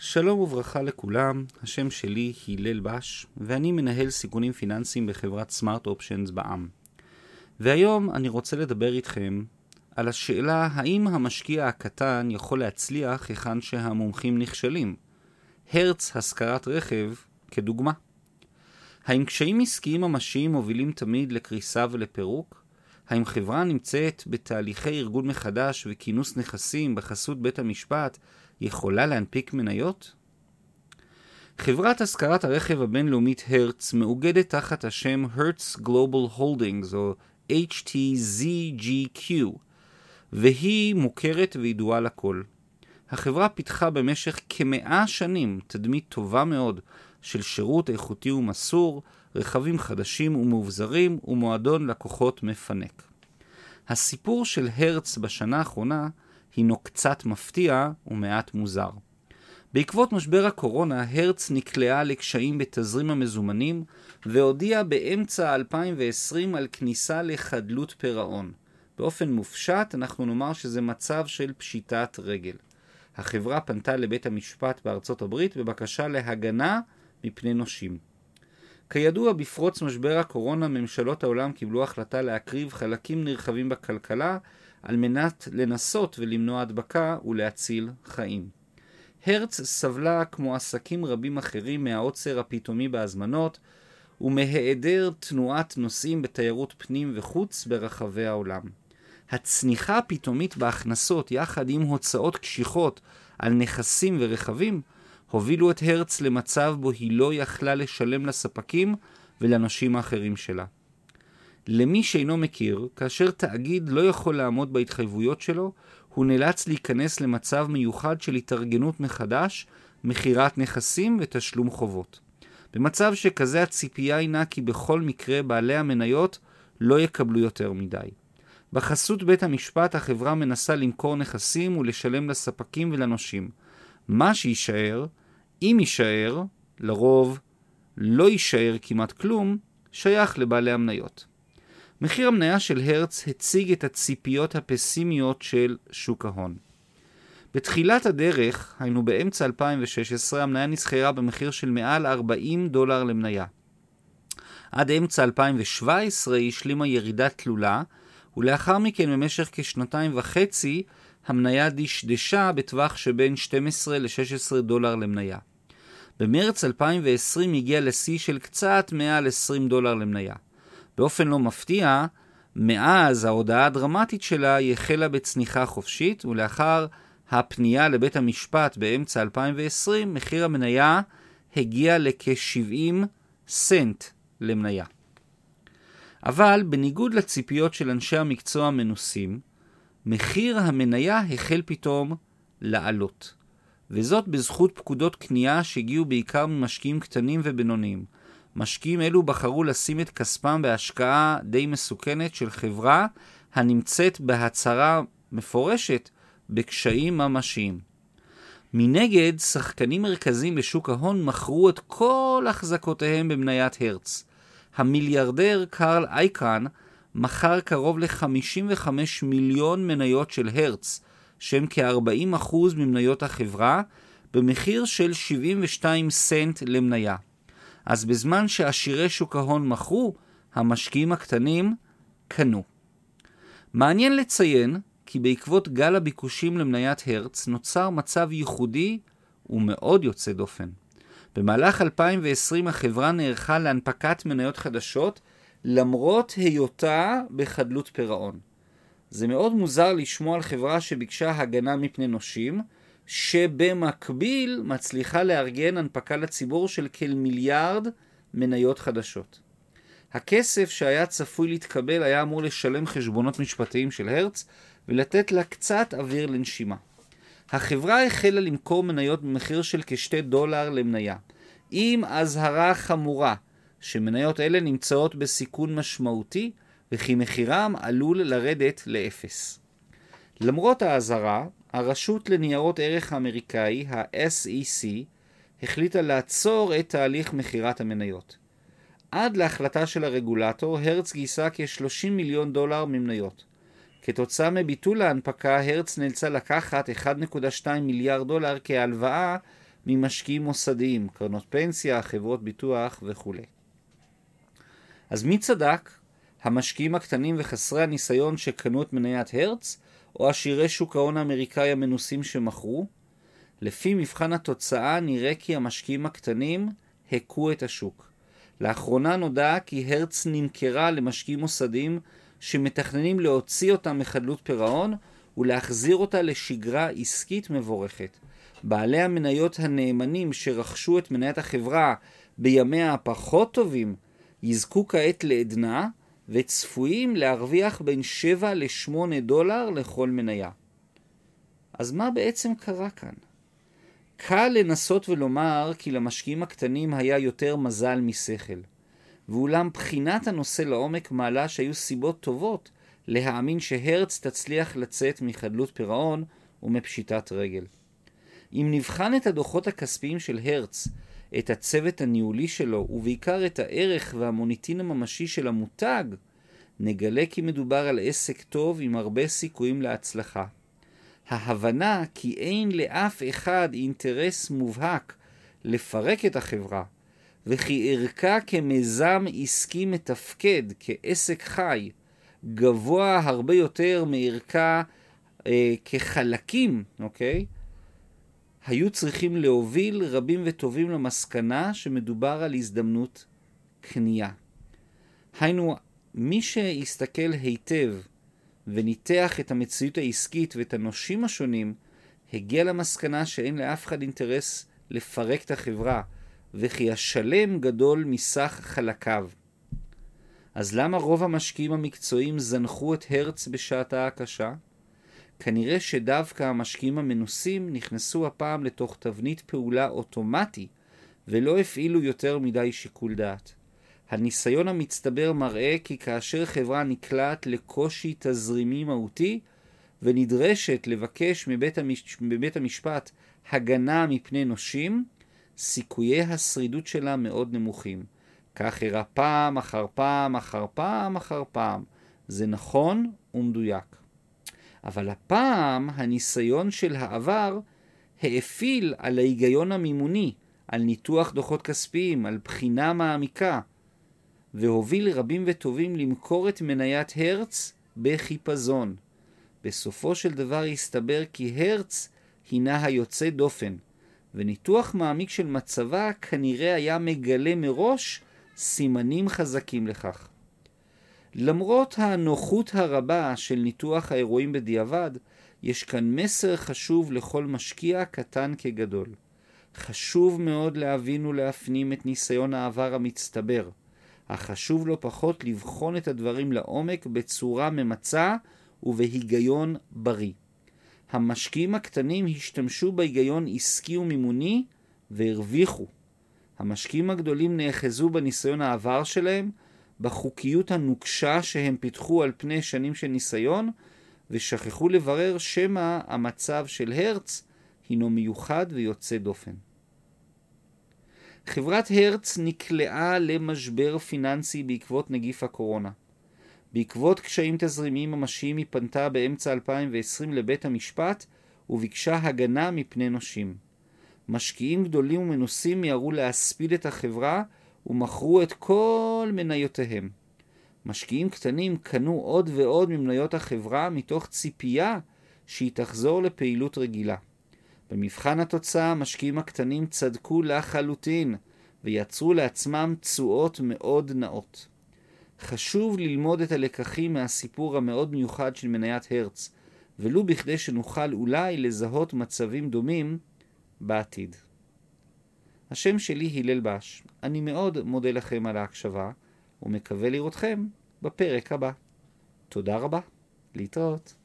שלום וברכה לכולם, השם שלי הלל בש, ואני מנהל סיכונים פיננסיים בחברת סמארט אופשנס בע"מ. והיום אני רוצה לדבר איתכם על השאלה האם המשקיע הקטן יכול להצליח היכן שהמומחים נכשלים. הרץ השכרת רכב כדוגמה. האם קשיים עסקיים ממשיים מובילים תמיד לקריסה ולפירוק? האם חברה נמצאת בתהליכי ארגון מחדש וכינוס נכסים בחסות בית המשפט יכולה להנפיק מניות? חברת השכרת הרכב הבינלאומית הרץ מאוגדת תחת השם Hertz Global Holdings או HTZGQ והיא מוכרת וידועה לכל. החברה פיתחה במשך כמאה שנים תדמית טובה מאוד של שירות איכותי ומסור, רכבים חדשים ומאובזרים ומועדון לקוחות מפנק. הסיפור של הרץ בשנה האחרונה הינו קצת מפתיע ומעט מוזר. בעקבות משבר הקורונה, הרץ נקלעה לקשיים בתזרים המזומנים והודיעה באמצע 2020 על כניסה לחדלות פירעון. באופן מופשט אנחנו נאמר שזה מצב של פשיטת רגל. החברה פנתה לבית המשפט בארצות הברית בבקשה להגנה מפני נושים. כידוע, בפרוץ משבר הקורונה, ממשלות העולם קיבלו החלטה להקריב חלקים נרחבים בכלכלה על מנת לנסות ולמנוע הדבקה ולהציל חיים. הרץ סבלה, כמו עסקים רבים אחרים, מהעוצר הפתאומי בהזמנות ומהיעדר תנועת נוסעים בתיירות פנים וחוץ ברחבי העולם. הצניחה הפתאומית בהכנסות יחד עם הוצאות קשיחות על נכסים ורכבים הובילו את הרץ למצב בו היא לא יכלה לשלם לספקים ולנושים האחרים שלה. למי שאינו מכיר, כאשר תאגיד לא יכול לעמוד בהתחייבויות שלו, הוא נאלץ להיכנס למצב מיוחד של התארגנות מחדש, מכירת נכסים ותשלום חובות. במצב שכזה הציפייה הינה כי בכל מקרה בעלי המניות לא יקבלו יותר מדי. בחסות בית המשפט החברה מנסה למכור נכסים ולשלם לספקים ולנושים. מה שיישאר, אם יישאר, לרוב לא יישאר כמעט כלום, שייך לבעלי המניות. מחיר המניה של הרץ הציג את הציפיות הפסימיות של שוק ההון. בתחילת הדרך, היינו באמצע 2016, המניה נסחרה במחיר של מעל 40 דולר למניה. עד אמצע 2017 היא השלימה ירידה תלולה, ולאחר מכן במשך כשנתיים וחצי המניה דשדשה בטווח שבין 12 ל-16 דולר למניה. במרץ 2020 הגיע לשיא של קצת מעל 20 דולר למניה. באופן לא מפתיע, מאז ההודעה הדרמטית שלה היא החלה בצניחה חופשית, ולאחר הפנייה לבית המשפט באמצע 2020, מחיר המניה הגיע לכ-70 סנט למניה. אבל בניגוד לציפיות של אנשי המקצוע המנוסים, מחיר המניה החל פתאום לעלות. וזאת בזכות פקודות קנייה שהגיעו בעיקר ממשקיעים קטנים ובינוניים. משקיעים אלו בחרו לשים את כספם בהשקעה די מסוכנת של חברה הנמצאת בהצהרה מפורשת בקשיים ממשיים. מנגד, שחקנים מרכזיים בשוק ההון מכרו את כל החזקותיהם במניית הרץ. המיליארדר קרל אייקן מכר קרוב ל-55 מיליון מניות של הרץ, שהם כ-40% ממניות החברה, במחיר של 72 סנט למניה. אז בזמן שעשירי שוק ההון מכרו, המשקיעים הקטנים קנו. מעניין לציין כי בעקבות גל הביקושים למניית הרץ נוצר מצב ייחודי ומאוד יוצא דופן. במהלך 2020 החברה נערכה להנפקת מניות חדשות למרות היותה בחדלות פירעון. זה מאוד מוזר לשמוע על חברה שביקשה הגנה מפני נושים, שבמקביל מצליחה לארגן הנפקה לציבור של כמיליארד מניות חדשות. הכסף שהיה צפוי להתקבל היה אמור לשלם חשבונות משפטיים של הרץ ולתת לה קצת אוויר לנשימה. החברה החלה למכור מניות במחיר של כשתי דולר למניה, עם אזהרה חמורה שמניות אלה נמצאות בסיכון משמעותי וכי מחירם עלול לרדת לאפס. למרות האזהרה, הרשות לניירות ערך האמריקאי, ה-SEC, החליטה לעצור את תהליך מכירת המניות. עד להחלטה של הרגולטור, הרץ גייסה כ-30 מיליון דולר ממניות. כתוצאה מביטול ההנפקה, הרץ נאלצה לקחת 1.2 מיליארד דולר כהלוואה ממשקיעים מוסדיים, קרנות פנסיה, חברות ביטוח וכו'. אז מי צדק? המשקיעים הקטנים וחסרי הניסיון שקנו את מניית הרץ, או עשירי שוק ההון האמריקאי המנוסים שמכרו? לפי מבחן התוצאה נראה כי המשקיעים הקטנים הכו את השוק. לאחרונה נודע כי הרץ נמכרה למשקיעים מוסדיים שמתכננים להוציא אותה מחדלות פירעון ולהחזיר אותה לשגרה עסקית מבורכת. בעלי המניות הנאמנים שרכשו את מניית החברה בימיה הפחות טובים יזכו כעת לעדנה וצפויים להרוויח בין 7 ל-8 דולר לכל מניה. אז מה בעצם קרה כאן? קל לנסות ולומר כי למשקיעים הקטנים היה יותר מזל משכל. ואולם בחינת הנושא לעומק מעלה שהיו סיבות טובות להאמין שהרץ תצליח לצאת מחדלות פירעון ומפשיטת רגל. אם נבחן את הדוחות הכספיים של הרץ, את הצוות הניהולי שלו, ובעיקר את הערך והמוניטין הממשי של המותג, נגלה כי מדובר על עסק טוב עם הרבה סיכויים להצלחה. ההבנה כי אין לאף אחד אינטרס מובהק לפרק את החברה, וכי ערכה כמיזם עסקי מתפקד, כעסק חי, גבוה הרבה יותר מערכה אה, כחלקים, אוקיי? היו צריכים להוביל רבים וטובים למסקנה שמדובר על הזדמנות קנייה. היינו, מי שהסתכל היטב וניתח את המציאות העסקית ואת הנושים השונים, הגיע למסקנה שאין לאף אחד אינטרס לפרק את החברה, וכי השלם גדול מסך חלקיו. אז למה רוב המשקיעים המקצועיים זנחו את הרץ בשעתה הקשה? כנראה שדווקא המשקיעים המנוסים נכנסו הפעם לתוך תבנית פעולה אוטומטי ולא הפעילו יותר מדי שיקול דעת. הניסיון המצטבר מראה כי כאשר חברה נקלעת לקושי תזרימי מהותי ונדרשת לבקש מבית, המש... מבית המשפט הגנה מפני נושים, סיכויי השרידות שלה מאוד נמוכים. כך אירע פעם אחר פעם אחר פעם אחר פעם. זה נכון ומדויק. אבל הפעם הניסיון של העבר האפיל על ההיגיון המימוני, על ניתוח דוחות כספיים, על בחינה מעמיקה, והוביל רבים וטובים למכור את מניית הרץ בחיפזון. בסופו של דבר הסתבר כי הרץ הינה היוצא דופן, וניתוח מעמיק של מצבה כנראה היה מגלה מראש סימנים חזקים לכך. למרות הנוחות הרבה של ניתוח האירועים בדיעבד, יש כאן מסר חשוב לכל משקיע קטן כגדול. חשוב מאוד להבין ולהפנים את ניסיון העבר המצטבר, אך חשוב לא פחות לבחון את הדברים לעומק בצורה ממצה ובהיגיון בריא. המשקיעים הקטנים השתמשו בהיגיון עסקי ומימוני והרוויחו. המשקיעים הגדולים נאחזו בניסיון העבר שלהם, בחוקיות הנוקשה שהם פיתחו על פני שנים של ניסיון, ושכחו לברר שמא המצב של הרץ הינו מיוחד ויוצא דופן. חברת הרץ נקלעה למשבר פיננסי בעקבות נגיף הקורונה. בעקבות קשיים תזרימיים ממשיים היא פנתה באמצע 2020 לבית המשפט וביקשה הגנה מפני נושים. משקיעים גדולים ומנוסים מיהרו להספיד את החברה ומכרו את כל מניותיהם. משקיעים קטנים קנו עוד ועוד ממניות החברה מתוך ציפייה שהיא תחזור לפעילות רגילה. במבחן התוצאה המשקיעים הקטנים צדקו לחלוטין ויצרו לעצמם תשואות מאוד נאות. חשוב ללמוד את הלקחים מהסיפור המאוד מיוחד של מניית הרץ, ולו בכדי שנוכל אולי לזהות מצבים דומים בעתיד. השם שלי הלל בש. אני מאוד מודה לכם על ההקשבה, ומקווה לראותכם בפרק הבא. תודה רבה. להתראות.